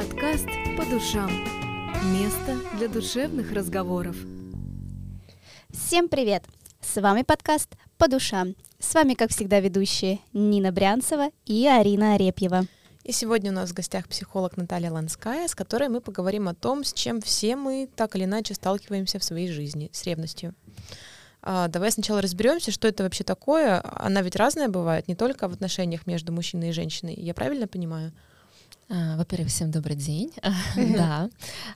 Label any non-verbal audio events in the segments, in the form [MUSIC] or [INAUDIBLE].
Подкаст «По душам». Место для душевных разговоров. Всем привет! С вами подкаст «По душам». С вами, как всегда, ведущие Нина Брянцева и Арина Арепьева. И сегодня у нас в гостях психолог Наталья Ланская, с которой мы поговорим о том, с чем все мы так или иначе сталкиваемся в своей жизни, с ревностью. А, давай сначала разберемся, что это вообще такое. Она ведь разная бывает, не только в отношениях между мужчиной и женщиной. Я правильно понимаю? А, во-первых, всем добрый день. [LAUGHS] Да.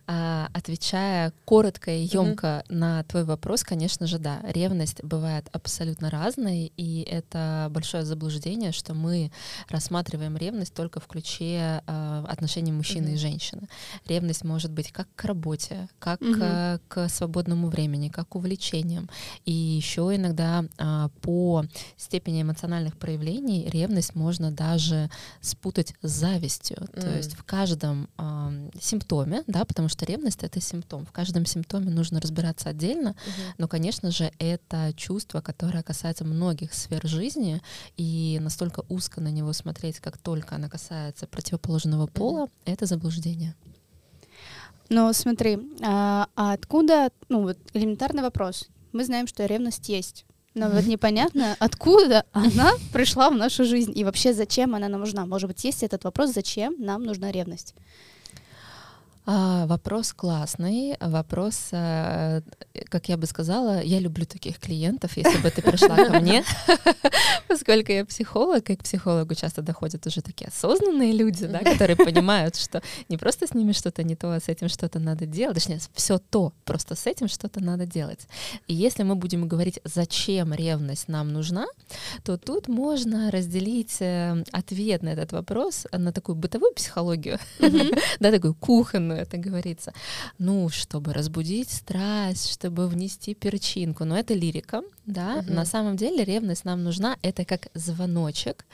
А, отвечая коротко и емко на твой вопрос, конечно же, да. Ревность бывает абсолютно разной, и это большое заблуждение, что мы рассматриваем ревность только в ключе а, отношений мужчины и женщины. Ревность может быть как к работе, как к свободному времени, как к увлечениям. И еще иногда по степени эмоциональных проявлений ревность можно даже спутать с завистью. То есть в каждом э, симптоме, да, потому что ревность это симптом, в каждом симптоме нужно разбираться отдельно, uh-huh. но, конечно же, это чувство, которое касается многих сфер жизни, и настолько узко на него смотреть, как только оно касается противоположного пола, uh-huh. это заблуждение. Но смотри, а, а откуда, ну вот элементарный вопрос. Мы знаем, что ревность есть. Но вот непонятно, откуда она [LAUGHS] пришла в нашу жизнь и вообще зачем она нам нужна. Может быть, есть этот вопрос, зачем нам нужна ревность? А, вопрос классный, вопрос, а, как я бы сказала, я люблю таких клиентов, если бы ты пришла ко мне, [LAUGHS] поскольку я психолог, и к психологу часто доходят уже такие осознанные люди, да, которые понимают, что не просто с ними что-то не то, а с этим что-то надо делать, точнее, все то, просто с этим что-то надо делать. И если мы будем говорить, зачем ревность нам нужна, то тут можно разделить э, ответ на этот вопрос на такую бытовую психологию, [LAUGHS] да, такую кухонную, это говорится. Ну, чтобы разбудить страсть, чтобы внести перчинку. Но это лирика, да. Угу. На самом деле ревность нам нужна. Это как звоночек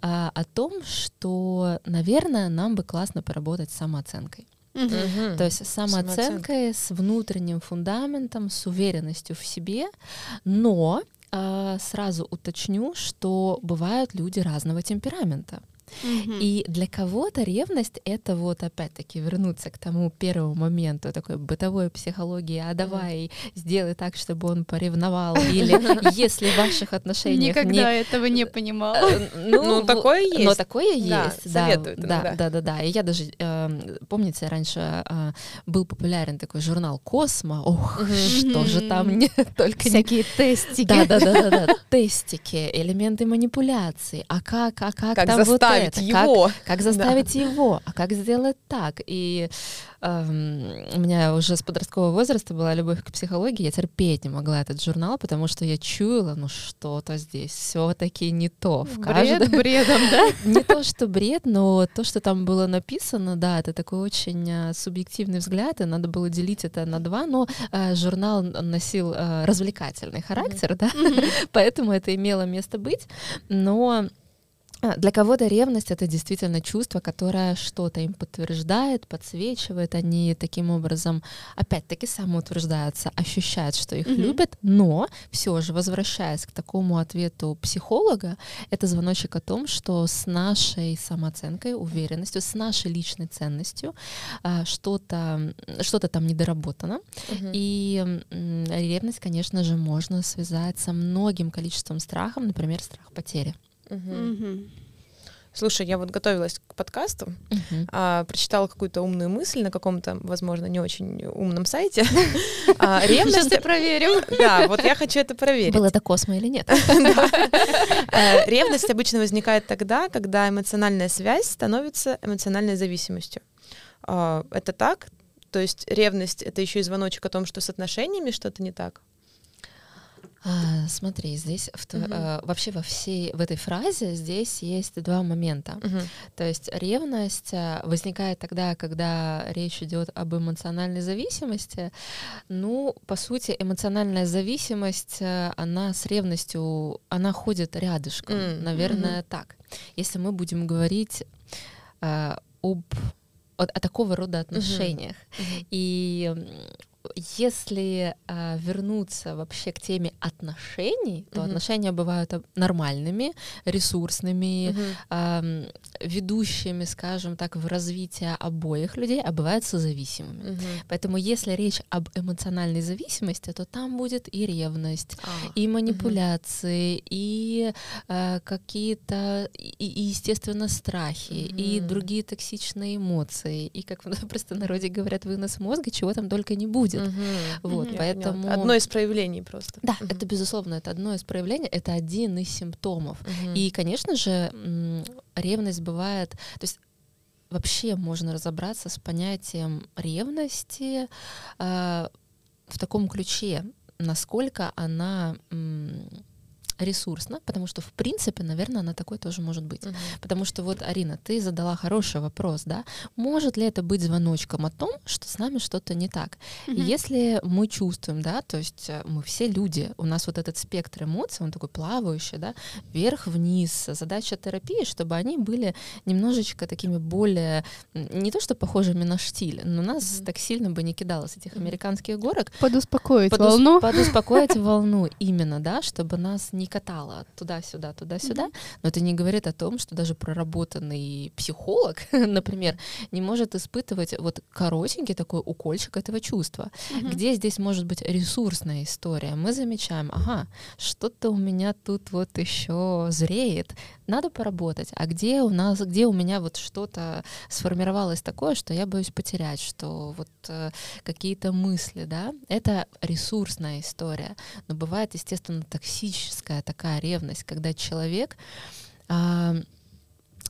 а, о том, что, наверное, нам бы классно поработать с самооценкой. Угу. То есть самооценкой, с внутренним фундаментом, с уверенностью в себе, но а, сразу уточню, что бывают люди разного темперамента. И для кого-то ревность — это вот опять-таки вернуться к тому первому моменту такой бытовой психологии, а давай сделай так, чтобы он поревновал, [LAUGHS] или если в ваших отношениях... Никогда не... этого не понимала. Э, ну, ну, такое есть. Но такое есть, да. Советуют да, да, да, да. И я даже, э, помните, раньше э, был популярен такой журнал «Космо», ох, что же там не [LAUGHS] только... Всякие тестики. Да, да, да, да, тестики, элементы манипуляции, а как, а как, как там вот заставить его. Как, как заставить да. его, а как сделать так. И эм, у меня уже с подросткового возраста была любовь к психологии, я терпеть не могла этот журнал, потому что я чуяла, ну что-то здесь все-таки не то. В бред каждом... [LAUGHS] бредом, да? [LAUGHS] Не то, что бред, но то, что там было написано, да, это такой очень э, субъективный взгляд, и надо было делить это на два, но э, журнал носил э, развлекательный характер, mm-hmm. да, mm-hmm. [LAUGHS] поэтому это имело место быть, но для кого-то ревность это действительно чувство, которое что-то им подтверждает, подсвечивает. Они таким образом, опять-таки, самоутверждаются, ощущают, что их mm-hmm. любят, но все же, возвращаясь к такому ответу психолога, это звоночек о том, что с нашей самооценкой, уверенностью, с нашей личной ценностью а, что-то что там недоработано. Mm-hmm. И ревность, конечно же, можно связать со многим количеством страхов, например, страх потери. Угу. Слушай, я вот готовилась к подкасту, uh-huh. а, прочитала какую-то умную мысль на каком-то, возможно, не очень умном сайте. [LAUGHS] а, ревность... Сейчас проверим. Да, вот я хочу это проверить. Было это космо или нет? [LAUGHS] А, ревность обычно возникает тогда, когда эмоциональная связь становится эмоциональной зависимостью. А, это так? То есть ревность — это еще и звоночек о том, что с отношениями что-то не так? А, смотри, здесь в, угу. а, вообще во всей в этой фразе здесь есть два момента. Угу. То есть ревность а, возникает тогда, когда речь идет об эмоциональной зависимости. Ну, по сути, эмоциональная зависимость, она с ревностью, она ходит рядышком, mm. наверное, угу. так. Если мы будем говорить а, об о, о такого рода отношениях. Uh-huh. И если э, вернуться вообще к теме отношений, то mm-hmm. отношения бывают нормальными, ресурсными, mm-hmm. э, ведущими, скажем так, в развитие обоих людей, а бывают созависимыми. Угу. Поэтому если речь об эмоциональной зависимости, то там будет и ревность, а, и манипуляции, угу. и э, какие-то, и, и, естественно, страхи, угу. и другие токсичные эмоции, и, как [LAUGHS] в простонародье говорят, вынос мозга, чего там только не будет. Угу. Вот, угу. поэтому... Одно из проявлений просто. Да, угу. это, безусловно, это одно из проявлений, это один из симптомов. Угу. И, конечно же, ревность бывает, то есть вообще можно разобраться с понятием ревности э, в таком ключе, насколько она ресурсно, потому что, в принципе, наверное, она такой тоже может быть. Угу. Потому что вот, Арина, ты задала хороший вопрос, да, может ли это быть звоночком о том, что с нами что-то не так? Угу. если мы чувствуем, да, то есть э, мы все люди, у нас вот этот спектр эмоций, он такой плавающий, да, вверх-вниз. Задача терапии, чтобы они были немножечко такими более, не то что похожими на штиль, но нас угу. так сильно бы не кидало с этих американских горок. Подуспокоить подус- волну. Подуспокоить [LAUGHS] волну именно, да, чтобы нас не не катала туда-сюда, туда-сюда, mm-hmm. но это не говорит о том, что даже проработанный психолог, [LAUGHS] например, не может испытывать вот коротенький такой укольчик этого чувства. Mm-hmm. Где здесь может быть ресурсная история? Мы замечаем, ага, что-то у меня тут вот еще зреет, надо поработать. А где у нас, где у меня вот что-то сформировалось такое, что я боюсь потерять, что вот э, какие-то мысли, да, это ресурсная история. Но бывает, естественно, токсическая такая ревность, когда человек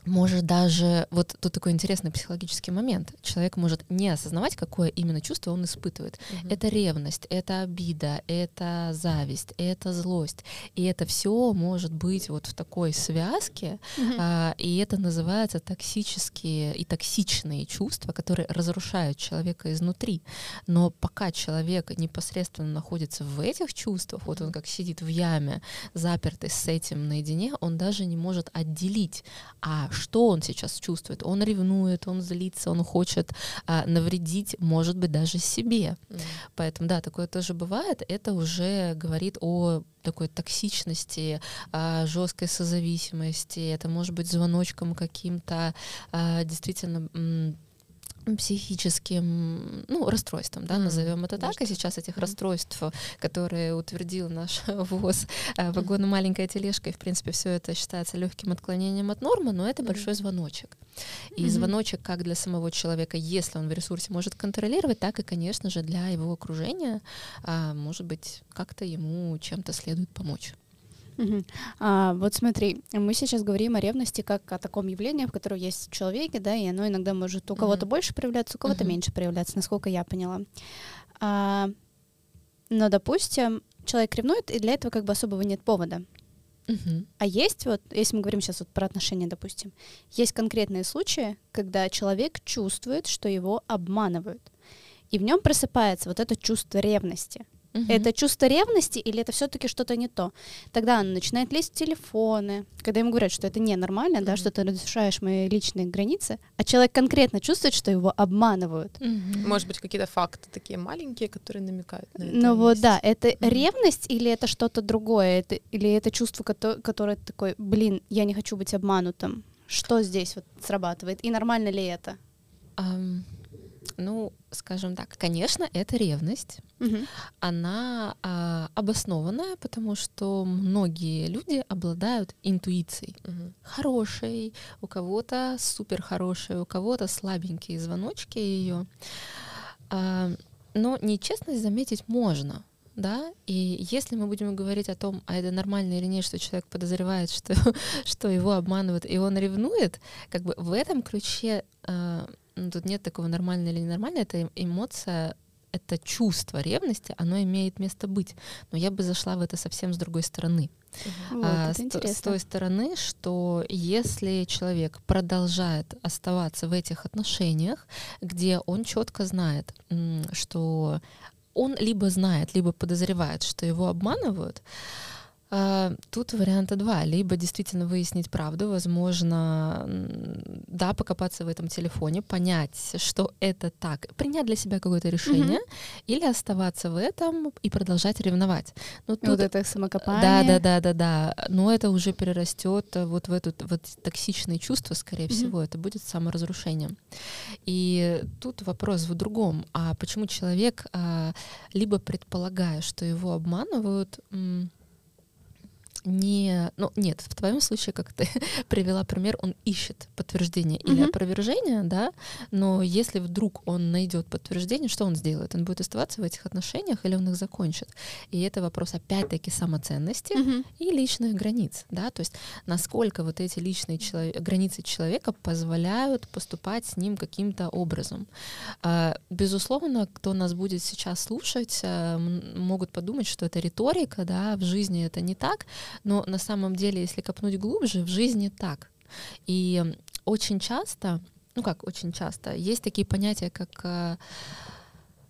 может даже, вот тут такой интересный психологический момент, человек может не осознавать, какое именно чувство он испытывает. Угу. Это ревность, это обида, это зависть, это злость. И это все может быть вот в такой связке, угу. а, и это называется токсические и токсичные чувства, которые разрушают человека изнутри. Но пока человек непосредственно находится в этих чувствах, вот он как сидит в яме, запертый с этим наедине, он даже не может отделить, а что он сейчас чувствует. Он ревнует, он злится, он хочет а, навредить, может быть, даже себе. Mm. Поэтому, да, такое тоже бывает. Это уже говорит о такой токсичности, а, жесткой созависимости. Это может быть звоночком каким-то а, действительно психическим ну, расстройством, да, назовем это так. И сейчас этих расстройств, которые утвердил наш [LAUGHS] ВОЗ, э, вагон маленькая тележка, и в принципе все это считается легким отклонением от нормы, но это большой звоночек. И mm-hmm. звоночек как для самого человека, если он в ресурсе может контролировать, так и, конечно же, для его окружения, а, может быть, как-то ему чем-то следует помочь. Угу. А, вот смотри, мы сейчас говорим о ревности как о таком явлении, в котором есть в человеке, да, и оно иногда может у кого-то угу. больше проявляться, у кого-то угу. меньше проявляться, насколько я поняла. А, но, допустим, человек ревнует, и для этого как бы особого нет повода. Угу. А есть вот, если мы говорим сейчас вот про отношения, допустим, есть конкретные случаи, когда человек чувствует, что его обманывают, и в нем просыпается вот это чувство ревности. Угу. Это чувство ревности или это все-таки что-то не то? Тогда она начинает лезть в телефоны, когда ему говорят, что это ненормально, угу. да, что ты разрушаешь мои личные границы, а человек конкретно чувствует, что его обманывают. Угу. Может быть, какие-то факты такие маленькие, которые намекают на это. Ну вот, есть. да, это угу. ревность или это что-то другое, это, или это чувство, которое, которое такое, блин, я не хочу быть обманутым. Что здесь вот срабатывает? И нормально ли это? Um, ну, скажем так, конечно, это ревность. Угу. Она а, обоснованная, потому что многие люди обладают интуицией. Угу. Хорошей, у кого-то супер хорошей, у кого-то слабенькие звоночки ее. А, но нечестность заметить можно да, и если мы будем говорить о том, а это нормально или нет, что человек подозревает, что, [LAUGHS] что его обманывают, и он ревнует, как бы в этом ключе э, ну, тут нет такого нормально или ненормально, это эмоция, это чувство ревности, оно имеет место быть. Но я бы зашла в это совсем с другой стороны. Вот, а, с, с той стороны, что если человек продолжает оставаться в этих отношениях, где он четко знает, что он либо знает, либо подозревает, что его обманывают, А, тут варианта два. Либо действительно выяснить правду, возможно, да, покопаться в этом телефоне, понять, что это так, принять для себя какое-то решение, mm-hmm. или оставаться в этом и продолжать ревновать. Ну, тут... Вот это самокопание. Да, да, да, да, да. Но это уже перерастет вот в это вот токсичные чувства, скорее mm-hmm. всего, это будет саморазрушением. И тут вопрос в другом. А почему человек, а, либо предполагая, что его обманывают, не, ну нет, в твоем случае, как ты [LAUGHS] привела пример, он ищет подтверждение или mm-hmm. опровержение, да, но если вдруг он найдет подтверждение, что он сделает? Он будет оставаться в этих отношениях или он их закончит? И это вопрос опять-таки самоценности mm-hmm. и личных границ, да, то есть насколько вот эти личные челов... границы человека позволяют поступать с ним каким-то образом. А, безусловно, кто нас будет сейчас слушать, а, могут подумать, что это риторика, да, в жизни это не так, но на самом деле, если копнуть глубже, в жизни так. И очень часто, ну как очень часто, есть такие понятия, как э,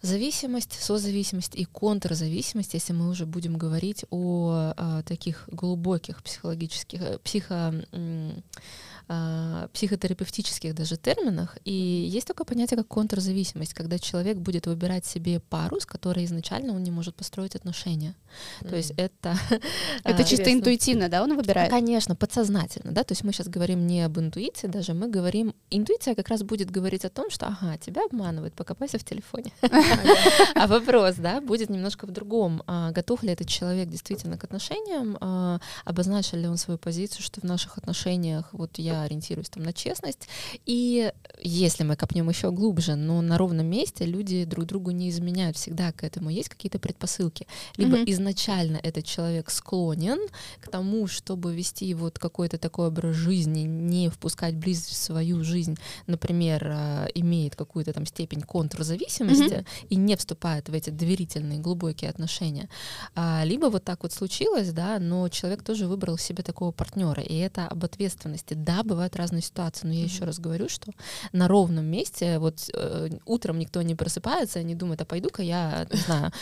зависимость, созависимость и контрзависимость, если мы уже будем говорить о, о таких глубоких психологических, э, психо э, психотерапевтических даже терминах. И есть такое понятие, как контрзависимость, когда человек будет выбирать себе пару, с которой изначально он не может построить отношения. То есть это... [LAUGHS] Это а, чисто интуитивно, да, он выбирает? Конечно, подсознательно, да, то есть мы сейчас говорим не об интуиции даже, мы говорим... Интуиция как раз будет говорить о том, что, ага, тебя обманывают, покопайся в телефоне. [LAUGHS] А вопрос, да, будет немножко в другом. А готов ли этот человек действительно к отношениям? А обозначил ли он свою позицию, что в наших отношениях вот я ориентируюсь там на честность. И если мы копнем еще глубже, но на ровном месте люди друг другу не изменяют, всегда к этому есть какие-то предпосылки. Либо mm-hmm. Изначально этот человек склонен к тому, чтобы вести вот какой-то такой образ жизни, не впускать близость в свою жизнь, например, а, имеет какую-то там степень контрзависимости mm-hmm. и не вступает в эти доверительные глубокие отношения. А, либо вот так вот случилось, да, но человек тоже выбрал себе такого партнера, и это об ответственности. Да, бывают разные ситуации, но я mm-hmm. еще раз говорю, что на ровном месте вот э, утром никто не просыпается, не думает, а пойду-ка я, не знаю,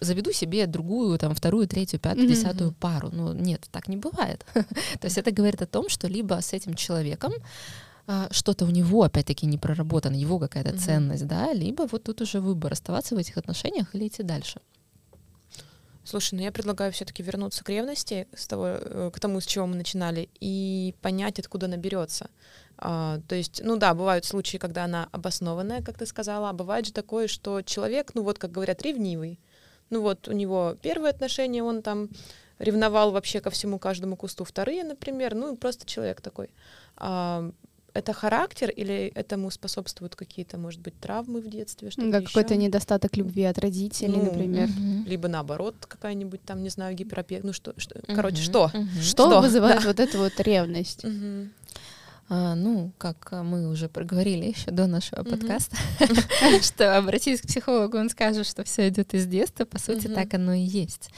заведу себе другую, там, вторую, третью, пятую, mm-hmm. десятую пару. Ну, нет, так не бывает. [LAUGHS] То есть это говорит о том, что либо с этим человеком а, что-то у него опять-таки не проработано, его какая-то mm-hmm. ценность, да, либо вот тут уже выбор оставаться в этих отношениях или идти дальше. Слушай, ну я предлагаю все-таки вернуться к ревности, с того, э, к тому, с чего мы начинали, и понять, откуда она берется. А, то есть, ну да, бывают случаи, когда она обоснованная, как ты сказала, а бывает же такое, что человек, ну вот, как говорят, ревнивый. Ну вот у него первые отношения, он там ревновал вообще ко всему каждому кусту, вторые, например, ну просто человек такой. А, это характер или этому способствуют какие-то, может быть, травмы в детстве? Что да, какой-то недостаток любви от родителей, ну, например. Угу. Либо наоборот, какая-нибудь там, не знаю, гиперопека. Ну что, что угу. короче, что? Угу. Что, что вызывает да. вот эту вот ревность? Угу. А, ну, как мы уже проговорили еще до нашего mm-hmm. подкаста, [LAUGHS] [LAUGHS] что обратись к психологу, он скажет, что все идет из детства, по сути, mm-hmm. так оно и есть.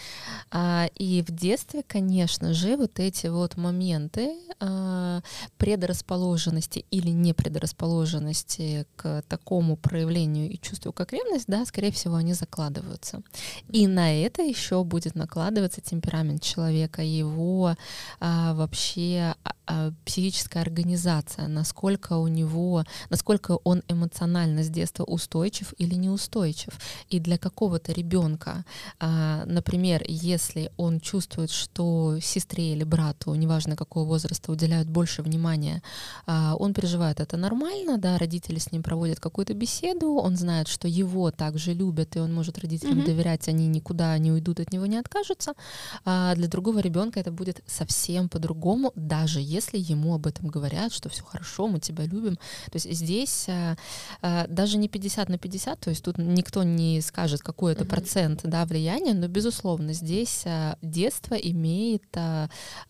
А, и в детстве, конечно же, вот эти вот моменты а, предрасположенности или непредрасположенности к такому проявлению и чувству, как ревность, да, скорее всего, они закладываются. И на это еще будет накладываться темперамент человека, его а, вообще а, а психическая организация организация, насколько у него, насколько он эмоционально с детства устойчив или неустойчив. И для какого-то ребенка, а, например, если он чувствует, что сестре или брату, неважно какого возраста, уделяют больше внимания, а, он переживает это нормально, да, родители с ним проводят какую-то беседу, он знает, что его также любят, и он может родителям mm-hmm. доверять, они никуда не уйдут от него, не откажутся. А для другого ребенка это будет совсем по-другому, даже если ему об этом говорят, говорят, что все хорошо, мы тебя любим. То есть здесь а, а, даже не 50 на 50, то есть тут никто не скажет, какой это mm-hmm. процент да, влияния, но, безусловно, здесь а, детство имеет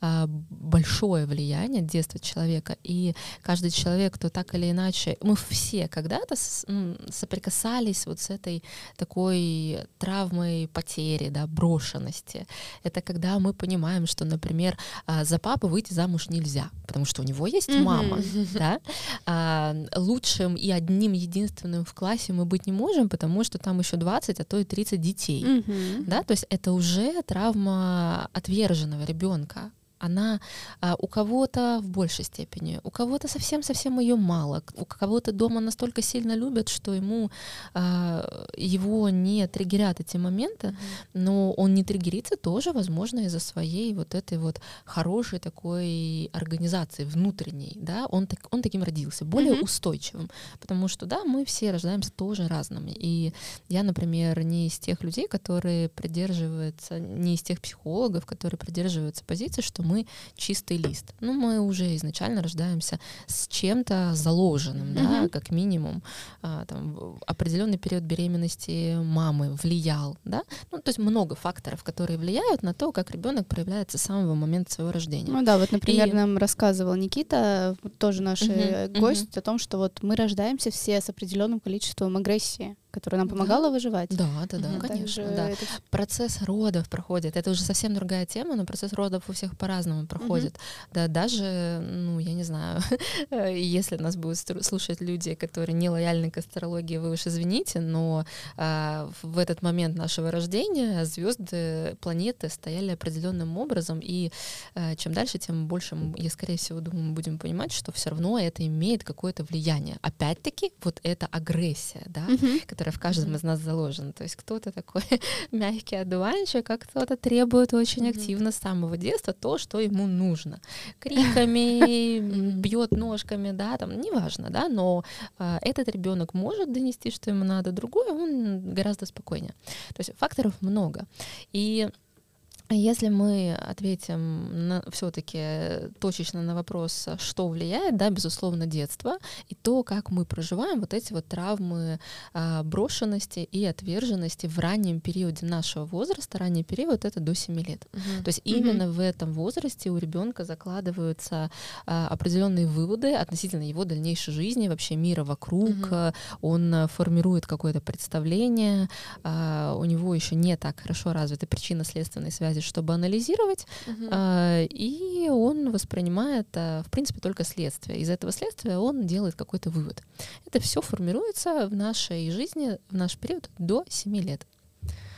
большое влияние, детство человека, и каждый человек, кто так или иначе, мы все когда-то соприкасались вот с этой такой травмой потери, да, брошенности. Это когда мы понимаем, что, например, за папу выйти замуж нельзя, потому что у него есть mm-hmm мама, [LAUGHS] да, а, лучшим и одним единственным в классе мы быть не можем, потому что там еще 20, а то и 30 детей, да, то есть это уже травма отверженного ребенка. Она а, у кого-то в большей степени, у кого-то совсем-совсем ее мало, у кого-то дома настолько сильно любят, что ему а, его не триггерят эти моменты, но он не триггерится тоже, возможно, из-за своей вот этой вот хорошей такой организации внутренней, да, он, так, он таким родился, более Мгм. устойчивым, потому что, да, мы все рождаемся тоже разными, и я, например, не из тех людей, которые придерживаются, не из тех психологов, которые придерживаются позиции, что мы чистый лист. Ну, мы уже изначально рождаемся с чем-то заложенным, да, Мгм. как минимум. А, там, определенный период беременности мамы влиял, да. Ну, то есть много факторов, которые влияют на то, как ребенок проявляется с самого момента своего рождения. Ну да, вот, например, И- нам рассказывал Никита, тоже наш Мгм, гость, о том, что вот мы рождаемся все с определенным количеством агрессии, которая нам Да. помогала выживать. Да, да, да, Мгм. конечно, да. это процесс родов проходит. Это уже совсем другая тема, но процесс родов у всех по-разному проходит. Да, даже, ну, я не знаю, [LAUGHS] если нас будут слушать люди, которые не лояльны к астрологии, вы уж извините, но а, в этот момент нашего рождения звезды, планеты стояли определенным образом, и а, чем дальше, тем больше, м- я, скорее всего, думаю, мы будем понимать, что все равно это имеет какое-то влияние. Опять-таки, вот эта агрессия, да, Мгм. Которая в каждом из нас заложена. То есть кто-то такой [LAUGHS] мягкий одуванчик, а кто-то требует очень активно с самого детства то, что ему нужно. [LAUGHS] Криками, бьет ножками, да, там, неважно, да, но а, этот ребенок может донести, что ему надо, другой, он гораздо спокойнее. То есть факторов много. И если мы ответим все-таки точечно на вопрос, что влияет, да, безусловно, детство и то, как мы проживаем вот эти вот травмы а, брошенности и отверженности в раннем периоде нашего возраста. Ранний период это до 7 лет. Мгм. То есть Мгм. именно в этом возрасте у ребенка закладываются а, определенные выводы относительно его дальнейшей жизни, вообще мира вокруг. Мгм. а, Он а, формирует какое-то представление, а, у него еще не так хорошо развиты причинно-следственные связи, чтобы анализировать, Мгм. а, и он воспринимает, а, в принципе, только следствие. Из этого следствия он делает какой-то вывод. Это все формируется в нашей жизни в наш период до 7 лет.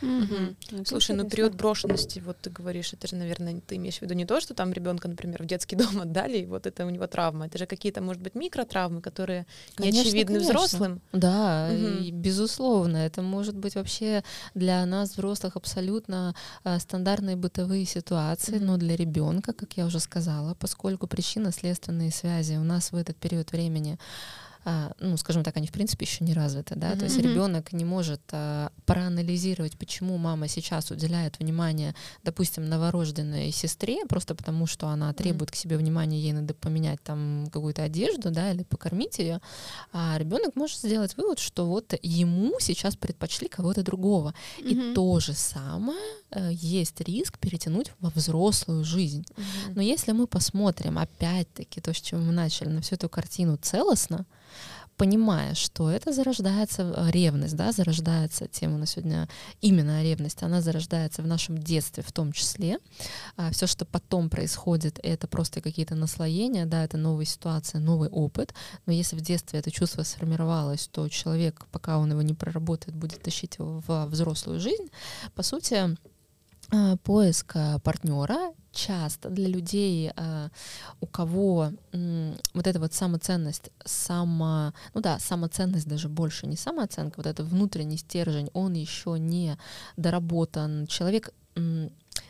Это Слушай, ну период брошенности, вот ты говоришь, это же, наверное, ты имеешь в виду не то, что там ребенка, например, в детский [LAUGHS] дом отдали, и вот это у него травма. Это же какие-то, может быть, микротравмы, которые не Конечно, очевидны конечно. взрослым. Да, Мгм. и безусловно, это может быть вообще для нас, взрослых, абсолютно а, стандартные бытовые ситуации, Мгм. но для ребенка, как я уже сказала, поскольку причинно-следственные связи у нас в этот период времени ну, скажем так, они в принципе еще не развиты, да, то есть ребенок не может а, проанализировать, почему мама сейчас уделяет внимание, допустим, новорожденной сестре, просто потому что она требует к себе внимания, ей надо поменять там какую-то одежду, да, или покормить ее, а ребенок может сделать вывод, что вот ему сейчас предпочли кого-то другого, и Мгм. то же самое э, есть риск перетянуть во взрослую жизнь. Мгм. Но если мы посмотрим, опять-таки, то, с чего мы начали, на всю эту картину целостно, понимая, что это зарождается э, ревность, да, зарождается тема на сегодня именно ревность, она зарождается в нашем детстве в том числе. все, что потом происходит, это просто какие-то наслоения, да, это новые ситуации, новый опыт. Но если в детстве это чувство сформировалось, то человек, пока он его не проработает, будет тащить его в взрослую жизнь. По сути, поиск партнера часто для людей, э, у кого вот эта вот самоценность, само, ну да, самоценность даже больше не самооценка, вот это внутренний стержень, он еще не доработан. Человек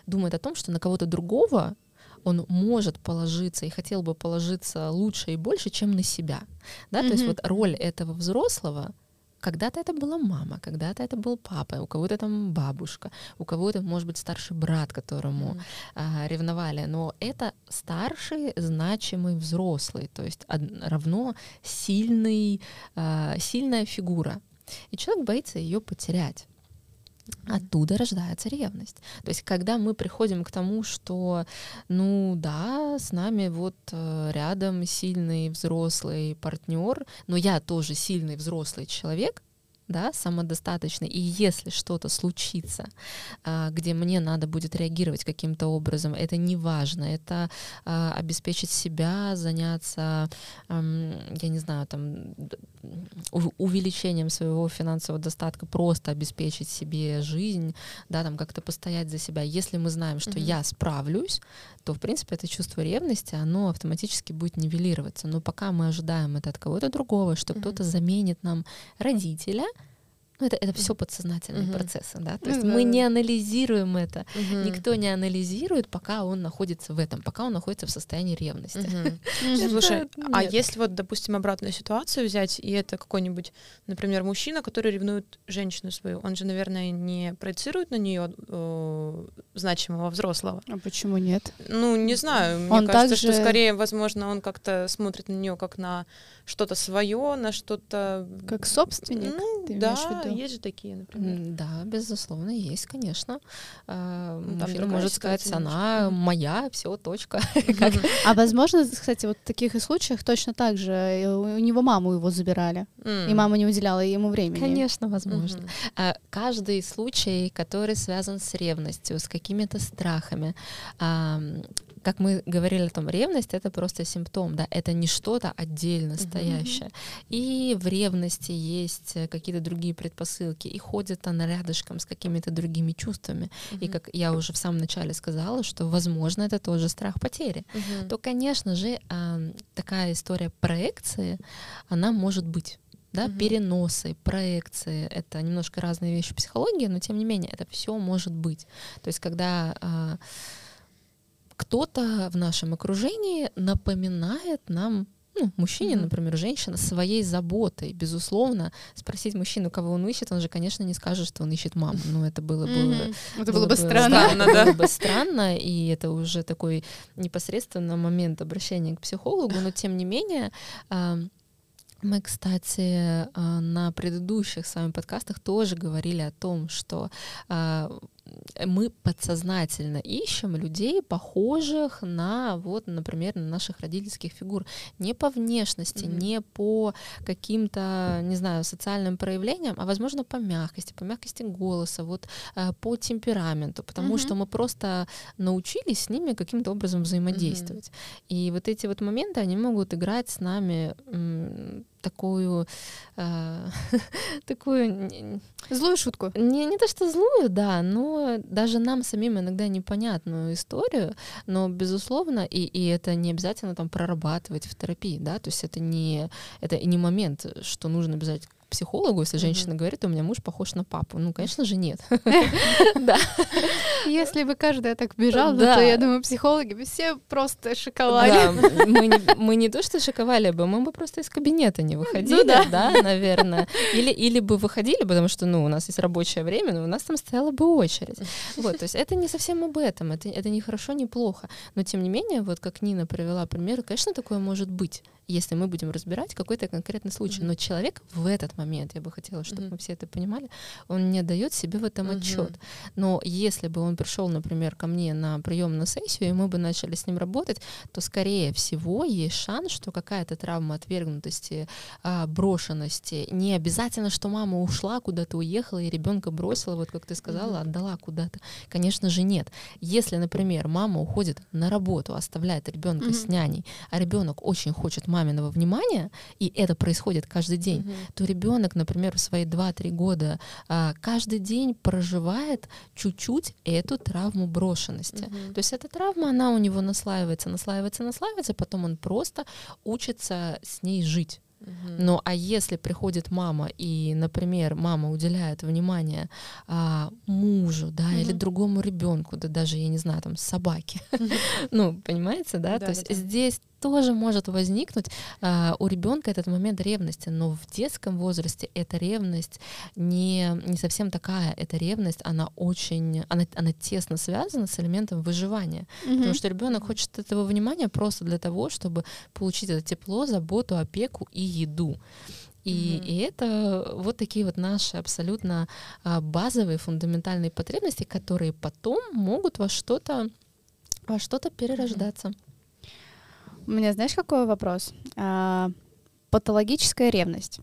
думает о том, что на кого-то другого он может положиться и хотел бы положиться лучше и больше, чем на себя. Да? То есть вот роль этого взрослого когда-то это была мама, когда-то это был папа, у кого-то там бабушка, у кого-то, может быть, старший брат, которому а, ревновали, но это старший значимый взрослый, то есть равно сильный, а, сильная фигура. И человек боится ее потерять. Оттуда рождается ревность. То есть, когда мы приходим к тому, что, ну да, с нами вот э, рядом сильный взрослый партнер, но я тоже сильный взрослый человек, да, самодостаточный, и если что-то случится, а, где мне надо будет реагировать каким-то образом, это не важно, это а, обеспечить себя, заняться, я не знаю, там, увеличением своего финансового достатка, просто обеспечить себе жизнь, да, там как-то постоять за себя. Если мы знаем, что mm-hmm. я справлюсь, то, в принципе, это чувство ревности, оно автоматически будет нивелироваться. Но пока мы ожидаем это от кого-то другого, что mm-hmm. кто-то заменит нам родителя, ну, это, это все подсознательные uh-huh. процессы, да. То есть uh-huh. мы не анализируем это. Uh-huh. Никто не анализирует, пока он находится в этом, пока он находится в состоянии ревности. Uh-huh. [LAUGHS] Слушай, а если вот, допустим, обратную ситуацию взять, и это какой-нибудь, например, мужчина, который ревнует женщину свою, он же, наверное, не проецирует на нее э, значимого взрослого. А почему нет? Ну, не знаю. Мне он кажется, также... что скорее, возможно, он как-то смотрит на нее как на что-то свое, на что-то... Как собственник, ну, да, есть же такие, например. Да, безусловно, есть, конечно. А, ну, там Мужчина может сказать, она моя, все, точка. [LAUGHS] А возможно, кстати, вот в таких и случаях точно так же э, у него маму его забирали, и мама не уделяла ему времени. Конечно, возможно. А, каждый случай, который связан с ревностью, с какими-то страхами, как мы говорили о том, ревность это просто симптом, да, это не что-то отдельно стоящее. Mm-hmm. И в ревности есть э, какие-то другие предпосылки, и ходит она рядышком с какими-то другими чувствами. Mm-hmm. И как я уже в самом начале сказала, что, возможно, это тоже страх потери, mm-hmm. то, конечно же, такая история проекции, она может быть да, угу. переносы, проекции, это немножко разные вещи психологии, но тем не менее это все может быть. То есть когда а, кто-то в нашем окружении напоминает нам ну, мужчине, mm-hmm. например, женщина, своей заботой. Безусловно, спросить мужчину, кого он ищет, он же, конечно, не скажет, что он ищет маму. Ну, это было бы... Mm-hmm. Это было, бы странно. странно да. Было бы [LAUGHS] странно, и это уже такой непосредственно момент обращения к психологу, но тем не менее... Мы, кстати, на предыдущих с вами подкастах тоже говорили о том, что мы подсознательно ищем людей, похожих на, вот, например, на наших родительских фигур. Не по внешности, mm-hmm. не по каким-то, не знаю, социальным проявлениям, а, возможно, по мягкости, по мягкости голоса, вот, э, по темпераменту, потому mm-hmm. что мы просто научились с ними каким-то образом взаимодействовать. Mm-hmm. И вот эти вот моменты, они могут играть с нами такую э, [LAUGHS] такую злую шутку. Не не то что злую, да, но даже нам самим иногда непонятную историю, но безусловно и и это не обязательно там прорабатывать в терапии, да, то есть это не это не момент, что нужно обязательно психологу, если женщина говорит, у меня муж похож на папу. Ну, конечно же, нет. [LAUGHS] Да. [LAUGHS] Если бы каждая так бежала, то я думаю, психологи бы все просто шиковали. [LAUGHS] Мы не то, что шиковали бы, мы бы просто из кабинета не выходили, да, наверное. Или бы выходили, потому что, ну, у нас есть рабочее время, но у нас там стояла бы очередь. Вот, то есть это не совсем об этом, это, не хорошо, не плохо. Но тем не менее, вот как Нина привела пример, конечно, такое может быть если мы будем разбирать какой-то конкретный случай. Mm-hmm. Но человек в этот момент, я бы хотела, чтобы mm-hmm. мы все это понимали, он не дает себе в этом mm-hmm. отчет. Но если бы он пришел, например, ко мне на приемную сессию, и мы бы начали с ним работать, то, скорее всего, есть шанс, что какая-то травма отвергнутости, а, брошенности, не обязательно, что мама ушла, куда-то уехала, и ребенка бросила, вот как ты сказала, mm-hmm. отдала куда-то. Конечно же, нет. Если, например, мама уходит на работу, оставляет ребенка mm-hmm. с няней, а ребенок очень хочет маминого внимания, и это происходит каждый день, угу. то ребенок, например, в свои 2-3 года а, каждый день проживает чуть-чуть эту травму брошенности. Угу. То есть эта травма, она у него наслаивается, наслаивается, наслаивается, потом он просто учится с ней жить. Ну, а если приходит мама и, например, мама уделяет внимание а, мужу, да, угу. или другому ребенку, да, даже я не знаю, там собаке, [LAUGHS] ну, понимаете, да, то есть здесь тоже может возникнуть а, у ребенка этот момент ревности, но в детском возрасте эта ревность не, не совсем такая. Эта ревность, она очень, она, она тесно связана с элементом выживания. Mm-hmm. Потому что ребенок хочет этого внимания просто для того, чтобы получить это тепло, заботу, опеку и еду. И, mm-hmm. и это вот такие вот наши абсолютно а, базовые, фундаментальные потребности, которые потом могут во что-то во что-то перерождаться. Mm-hmm. У меня, знаешь, какой вопрос? А, патологическая ревность.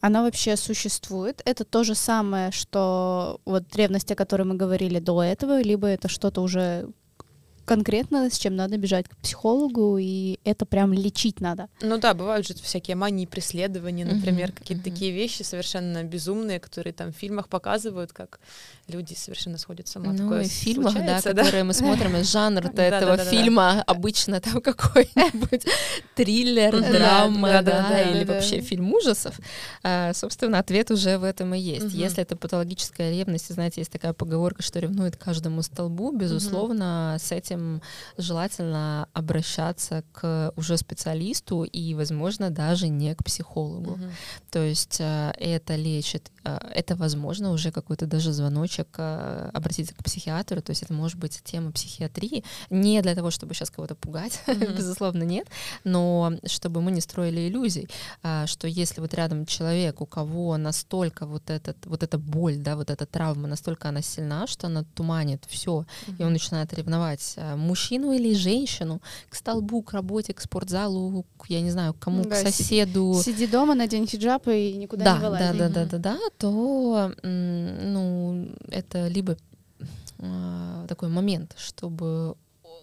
она вообще существует? Это то же самое, что вот ревность, о которой мы говорили до этого, либо это что-то уже конкретно, с чем надо бежать к психологу, и это прям лечить надо. Ну да, бывают же всякие мании преследования, например, Мгм, какие-то мгм. такие вещи совершенно безумные, которые там в фильмах показывают, как люди совершенно сходят с ума. Ну, Такое и в фильмах, да, случается, которые мы смотрим, [LAUGHS] Да, этого да, да, да. фильма обычно там [LAUGHS] какой-нибудь триллер, драма, Да, да, да, да, или да. вообще фильм ужасов. А, Собственно, ответ уже в этом и есть. Если это патологическая ревность, и, знаете, есть такая поговорка, что ревнует каждому столбу, безусловно, с этим желательно обращаться к уже специалисту и, возможно, даже не к психологу. Мгм. То есть э, это лечит, э, это, возможно, уже какой-то даже звоночек э, обратиться к психиатру, то есть это может быть тема психиатрии, не для того, чтобы сейчас кого-то пугать, [LAUGHS] Мгм. безусловно, нет, но чтобы мы не строили иллюзий, что если вот рядом человек, у кого настолько вот, этот, вот эта боль, да, вот эта травма, настолько она сильна, что она туманит все, и он начинает ревновать мужчину или женщину к столбу, к работе, к спортзалу, к, я не знаю, к кому, Да, к соседу, Сиди дома, надень хиджаб и никуда да, не да, вылазь. да, да, Мгм. да, да, то ну это либо а, такой момент, чтобы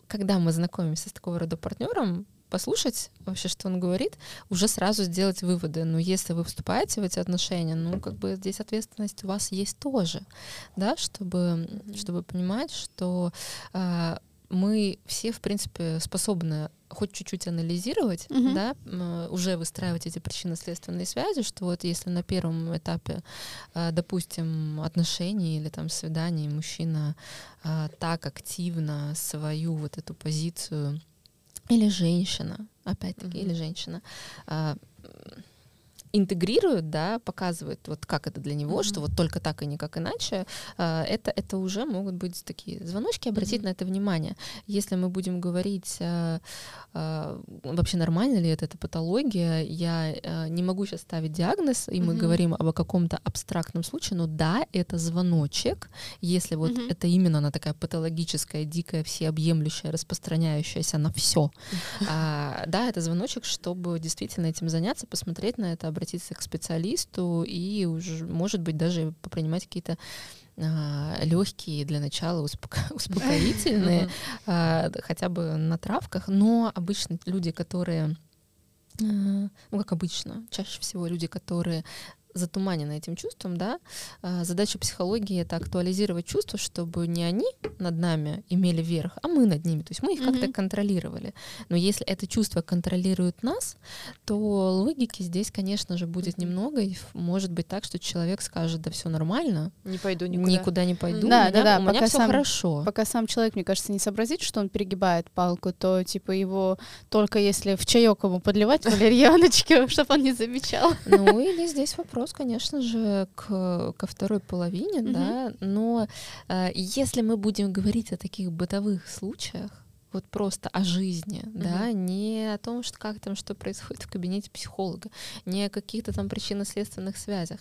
когда мы знакомимся с такого рода партнером, послушать вообще, что он говорит, уже сразу сделать выводы. Но если вы вступаете в эти отношения, ну, как бы здесь ответственность у вас есть тоже, да, чтобы, чтобы понимать, что а, мы все, в принципе, способны хоть чуть-чуть анализировать, Мгм. да, уже выстраивать эти причинно-следственные связи, что вот если на первом этапе, а, допустим, отношений или там свиданий мужчина а, так активно свою вот эту позицию или женщина, опять-таки, Мгм. или женщина, а, интегрирует, да, показывает, вот как это для него, Мгм. что вот только так и никак иначе, а, это, это уже могут быть такие звоночки, обратить Мгм. на это внимание. Если мы будем говорить, а, а, вообще нормально ли это, это патология, я не могу сейчас ставить диагноз, и мы Мгм. говорим об каком-то абстрактном случае, но да, это звоночек, если вот Мгм. это именно она такая патологическая, дикая, всеобъемлющая, распространяющаяся на все. да, это звоночек, чтобы действительно этим заняться, посмотреть на это, обратиться к специалисту и уже, может быть, даже попринимать какие-то легкие для начала успока- [LAUGHS] успокоительные, а, хотя бы на травках, но обычно люди, которые, э, ну как обычно, чаще всего люди, которые затуманены этим чувством, да, а, задача психологии это актуализировать чувства, чтобы не они над нами имели верх, а мы над ними, то есть мы их как-то Мгм. контролировали. Но если это чувство контролирует нас, то логики здесь, конечно же, будет Мгм. немного, и может быть так, что человек скажет, да все нормально, Не пойду никуда. никуда, не пойду, Да, у меня, да, да, у меня все хорошо. Пока сам человек, мне кажется, не сообразит, что он перегибает палку, то типа его только если в чаек ему подливать [LAUGHS] валерьяночки, чтобы он не замечал. Ну или здесь вопрос, конечно же, к, ко второй половине, Мгм. да. Но э, если мы будем говорить о таких бытовых случаях, вот просто о жизни, да, не о том, что как там что происходит в кабинете психолога, не о каких-то там причинно-следственных связях.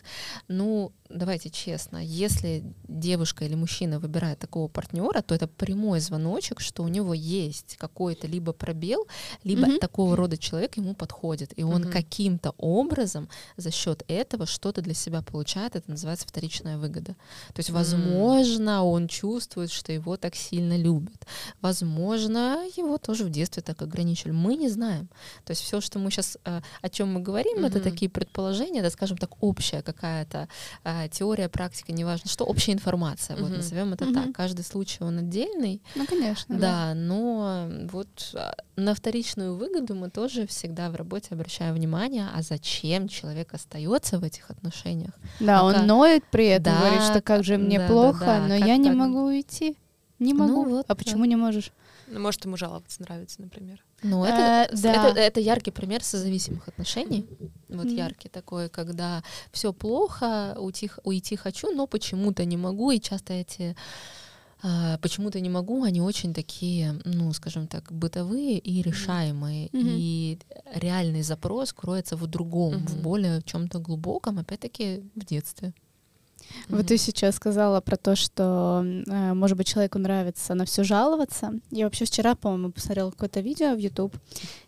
Ну, давайте честно, если девушка или мужчина выбирает такого партнера, то это прямой звоночек, что у него есть какой-то либо пробел, либо Мгм. такого рода человек ему подходит, и он Мгм. каким-то образом за счет этого что-то для себя получает, это называется вторичная выгода. То есть, возможно, он чувствует, что его так сильно любят. Возможно, его тоже в детстве так ограничили. Мы не знаем. То есть все, что мы сейчас, о чем мы говорим, это Мгм. такие предположения, это, скажем так, общая какая-то а, теория, практика, неважно что, общая информация. Вот Мгм. назовем это Мгм. так. Каждый случай он отдельный, Ну, конечно. да, но вот а, на вторичную выгоду мы тоже всегда в работе обращаем внимание, а зачем человек остается в этих отношениях. Да, А он как- ноет при этом, Да, говорит, что как же мне да, да, плохо, да, но как я не так? могу уйти. Не Ну могу. вот, а да. почему не можешь? Ну, Может, ему жаловаться нравится, например. Ну, Э, это, да. это, это яркий пример созависимых отношений. Вот Мгм. яркий такой, когда все плохо, уйти, уйти хочу, но почему-то не могу. И часто эти а, почему-то не могу, они очень такие, ну, скажем так, бытовые и решаемые. Мгм. И реальный запрос кроется в другом, в Мгм. более чем-то глубоком, опять-таки в детстве. Вот ты сейчас сказала про то, что, э, может быть, человеку нравится на все жаловаться. Я вообще вчера, по-моему, посмотрела какое-то видео в YouTube,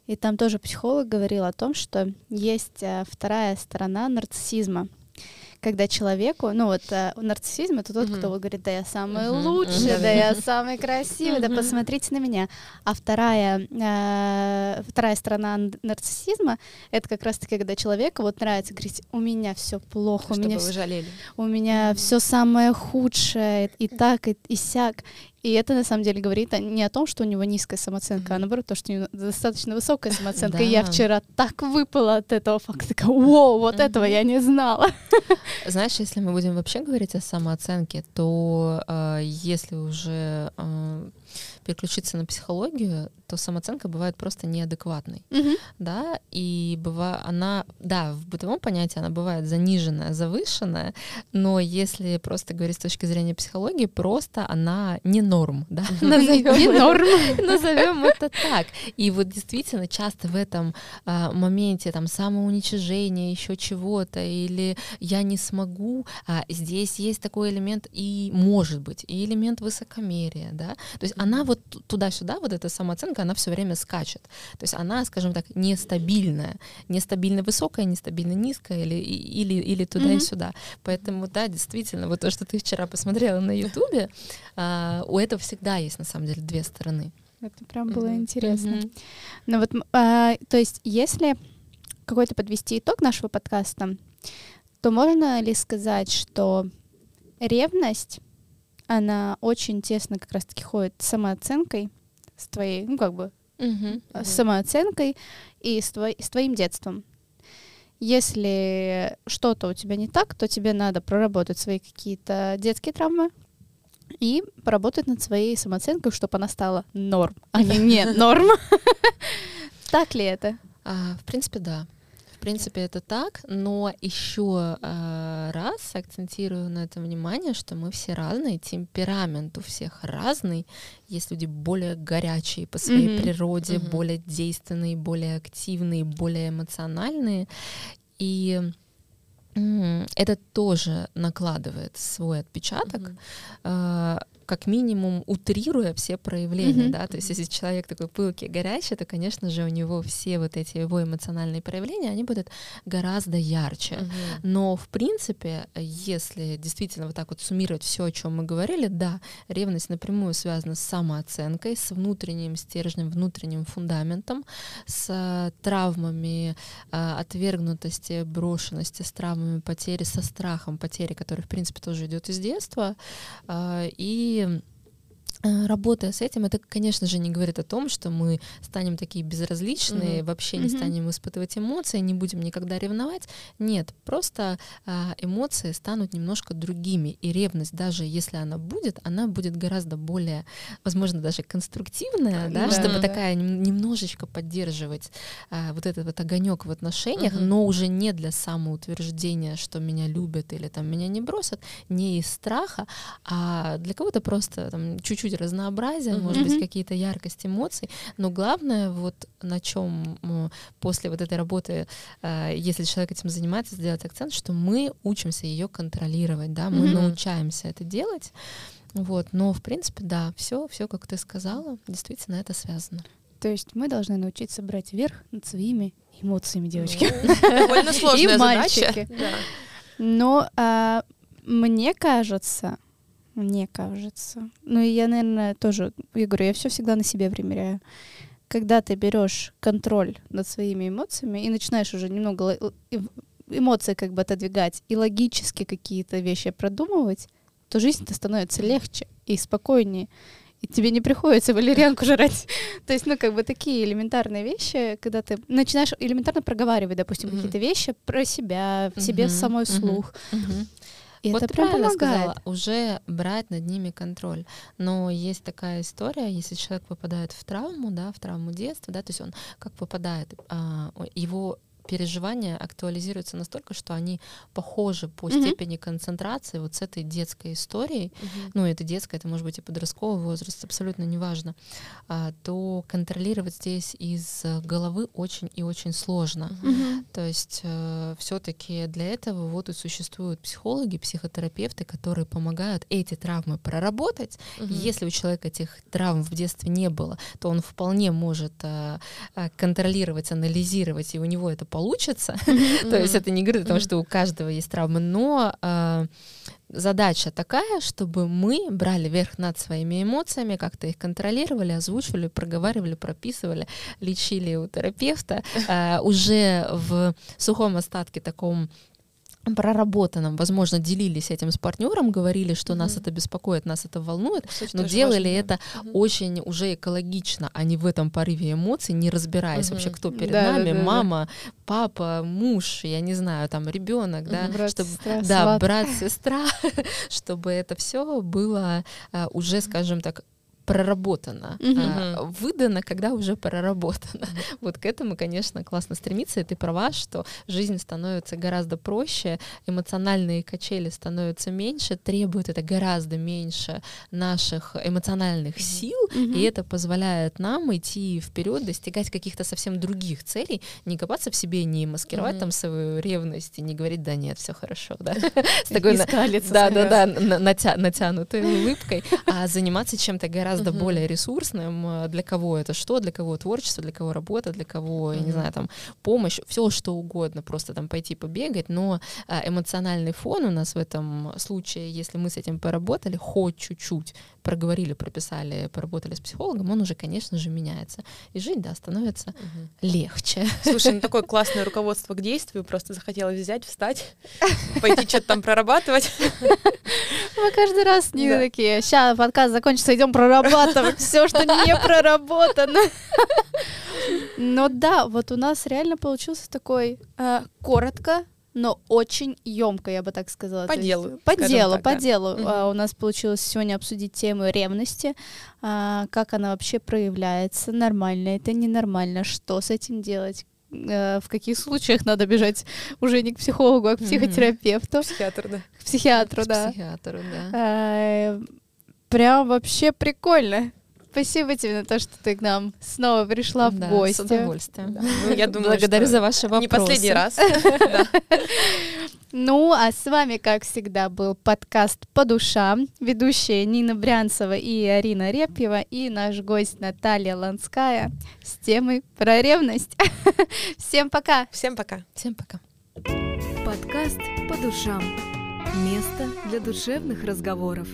и там тоже психолог говорил о том, что есть э, вторая сторона нарциссизма когда человеку, ну вот э, нарциссизм это тот, кто говорит, да я самый лучший, да я самый красивый, да посмотрите на меня. А вторая, э, вторая сторона нарциссизма это как раз-таки, когда человеку вот нравится говорить, у меня все плохо, у Чтобы меня вы жалели. у меня все самое худшее и так и, и сяк. И это на самом деле говорит не о том, что у него низкая самооценка, а наоборот, то, что у него достаточно высокая самооценка. И я вчера так выпала от этого факта, такая, вау, вот этого я не знала. [LAUGHS] Знаешь, если мы будем вообще говорить о самооценке, то э, если уже э, переключиться на психологию, то самооценка бывает просто неадекватной, да, и быва, она, да, в бытовом понятии она бывает заниженная, завышенная, но если просто говорить с точки зрения психологии, просто она не норм, да, [LAUGHS] назовем Не это- норм. [LAUGHS] назовем это так. И вот действительно часто в этом а, моменте там самоуничижения, еще чего-то, или я не смогу, а здесь есть такой элемент и может быть, и элемент высокомерия, да. То есть она вот ту- туда-сюда, вот эта самооценка, она все время скачет. То есть она, скажем так, нестабильная, нестабильно высокая, нестабильно низкая, или, и- или, или туда и Мгм. сюда. Поэтому, да, действительно, вот то, что ты вчера посмотрела на Ютубе, а, у этого всегда есть, на самом деле, две стороны. Это прям было Мгм. интересно. Мгм. Ну вот, а, то есть, если какой-то подвести итог нашего подкаста, то можно ли сказать, что ревность, она очень тесно как раз-таки ходит с самооценкой, с твоей, ну как бы, э, с самооценкой и с, твой- с твоим детством. Если что-то у тебя не так, то тебе надо проработать свои какие-то детские травмы и поработать над своей самооценкой, чтобы она стала норм, а не не [LAUGHS] норм. [LAUGHS] Так ли это? А, в принципе, да. В принципе, это так, но еще а, раз акцентирую на это внимание, что мы все разные, темперамент у всех разный. Есть люди более горячие по своей Мгм. природе, Мгм. более действенные, более активные, более эмоциональные. И это тоже накладывает свой отпечаток. Мгм. Как минимум утрируя все проявления, Мгм. да, то есть если человек такой пылкий, горячий, то, конечно же, у него все вот эти его эмоциональные проявления, они будут гораздо ярче. Мгм. Но, в принципе, если действительно вот так вот суммировать все, о чем мы говорили, да, ревность напрямую связана с самооценкой, с внутренним стержнем, внутренним фундаментом, с э, травмами э, отвергнутости, брошенности, с травмами потери, со страхом потери, который, в принципе, тоже идет из детства. А, И э, работая с этим, это, конечно же, не говорит о том, что мы станем такие безразличные, Мгм. вообще не Мгм. станем испытывать эмоции, не будем никогда ревновать. Нет, просто а, эмоции станут немножко другими. И ревность, даже если она будет, она будет гораздо более, возможно, даже конструктивная, да, Да. чтобы Да. такая нем- немножечко поддерживать а, вот этот вот огонек в отношениях, Мгм. но уже не для самоутверждения, что меня любят или там меня не бросят, не из страха, а для кого-то просто там чуть-чуть разнообразия, Мгм. может быть, какие-то яркость эмоций. Но главное, вот на чем после вот этой работы, э, если человек этим занимается, сделать акцент, что мы учимся ее контролировать, да, мы Мгм. научаемся это делать. Вот, но в принципе, да, все, все, как ты сказала, действительно это связано. То есть мы должны научиться брать верх над своими эмоциями, девочки. Ну, Довольно [LAUGHS] сложная И задача. мальчики. Но а, мне кажется, мне кажется, ну и я, наверное, тоже, я говорю, я все всегда на себе примеряю. Когда ты берешь контроль над своими эмоциями и начинаешь уже немного эмоции как бы отодвигать и логически какие-то вещи продумывать, то жизнь-то становится легче и спокойнее. И тебе не приходится валерьянку жрать. [LAUGHS] То есть, ну, как бы такие элементарные вещи, когда ты начинаешь элементарно проговаривать, допустим, какие-то вещи про себя, в себе самой слух. И вот это ты прям правильно помогает. сказала, уже брать над ними контроль. Но есть такая история, если человек попадает в травму, да, в травму детства, да, то есть он как попадает, а, его переживания актуализируются настолько, что они похожи по Мгм. степени концентрации вот с этой детской историей, Мгм. ну, это детская, это может быть и подростковый возраст, абсолютно неважно, а, то контролировать здесь из э, головы очень и очень сложно. Мгм. То есть все-таки для этого вот и существуют психологи, психотерапевты, которые помогают эти травмы проработать. Мгм. Если у человека этих травм в детстве не было, то он вполне может а, а, контролировать, анализировать, и у него это получится. [LAUGHS] То есть это не говорит о том, что у каждого есть травмы, но а, задача такая, чтобы мы брали верх над своими эмоциями, как-то их контролировали, озвучивали, проговаривали, прописывали, лечили у терапевта а, уже в сухом остатке таком проработанном, возможно, делились этим с партнером, говорили, что нас Мгм. это беспокоит, нас это волнует, Кстати, но делали важно, да. это Мгм. очень уже экологично, а не в этом порыве эмоций, не разбираясь вообще, Мгм. кто перед Да, да, нами, да, да. мама, папа, муж, я не знаю, там ребенок, да. Брат, чтобы сестра, да, сват. брат, сестра, [LAUGHS] чтобы это все было а, уже, скажем так, проработано, Мгм. а, выдано, когда уже проработано. [LAUGHS] Вот к этому, конечно, классно стремиться, и ты права, что жизнь становится гораздо проще, эмоциональные качели становятся меньше, требует это гораздо меньше наших эмоциональных сил, Мгм. и это позволяет нам идти вперед, достигать каких-то совсем других целей, не копаться в себе, не маскировать Мгм. там свою ревность и не говорить, да нет, все хорошо, да. [LAUGHS] С такой да, натянутой улыбкой, а заниматься чем-то гораздо Мгм. более ресурсным. э, Для кого это что, для кого творчество, для кого работа, для кого, я не знаю, там помощь, все что угодно, просто там пойти побегать, но а, эмоциональный фон у нас в этом случае, если мы с этим поработали, хоть чуть-чуть, проговорили, прописали, поработали с психологом, он уже, конечно же, меняется. И жить, да, становится Мгм. легче. Слушай, ну такое классное руководство к действию, просто захотелось взять, встать, [LAUGHS] пойти что-то там прорабатывать. Мы каждый раз не такие, сейчас подкаст закончится, идем прорабатывать все, что не проработано. Но да, вот у нас реально получился такой э, коротко, но очень емко, я бы так сказала. По То есть, делу, По делу, так, по да. делу. А, У нас получилось сегодня обсудить тему ревности, а, как она вообще проявляется, нормально это, ненормально, что с этим делать, э, в каких случаях надо бежать уже не к психологу, а к психотерапевту, Психиатр, да. к психиатру, К да. психиатру, да. Э, Прям вообще прикольно. Спасибо тебе на то, что ты к нам снова пришла в Да, С гости. удовольствием. Ну, я думаю, Благодарю за ваши вопросы. Не последний раз. Да. [LAUGHS] Ну, а с вами, как всегда, был подкаст «По душам», ведущие Нина Брянцева и Арина Репьева, и наш гость Наталья Ланская с темой про ревность. [LAUGHS] Всем пока! Всем пока. Всем пока. Подкаст «По душам». Место для душевных разговоров.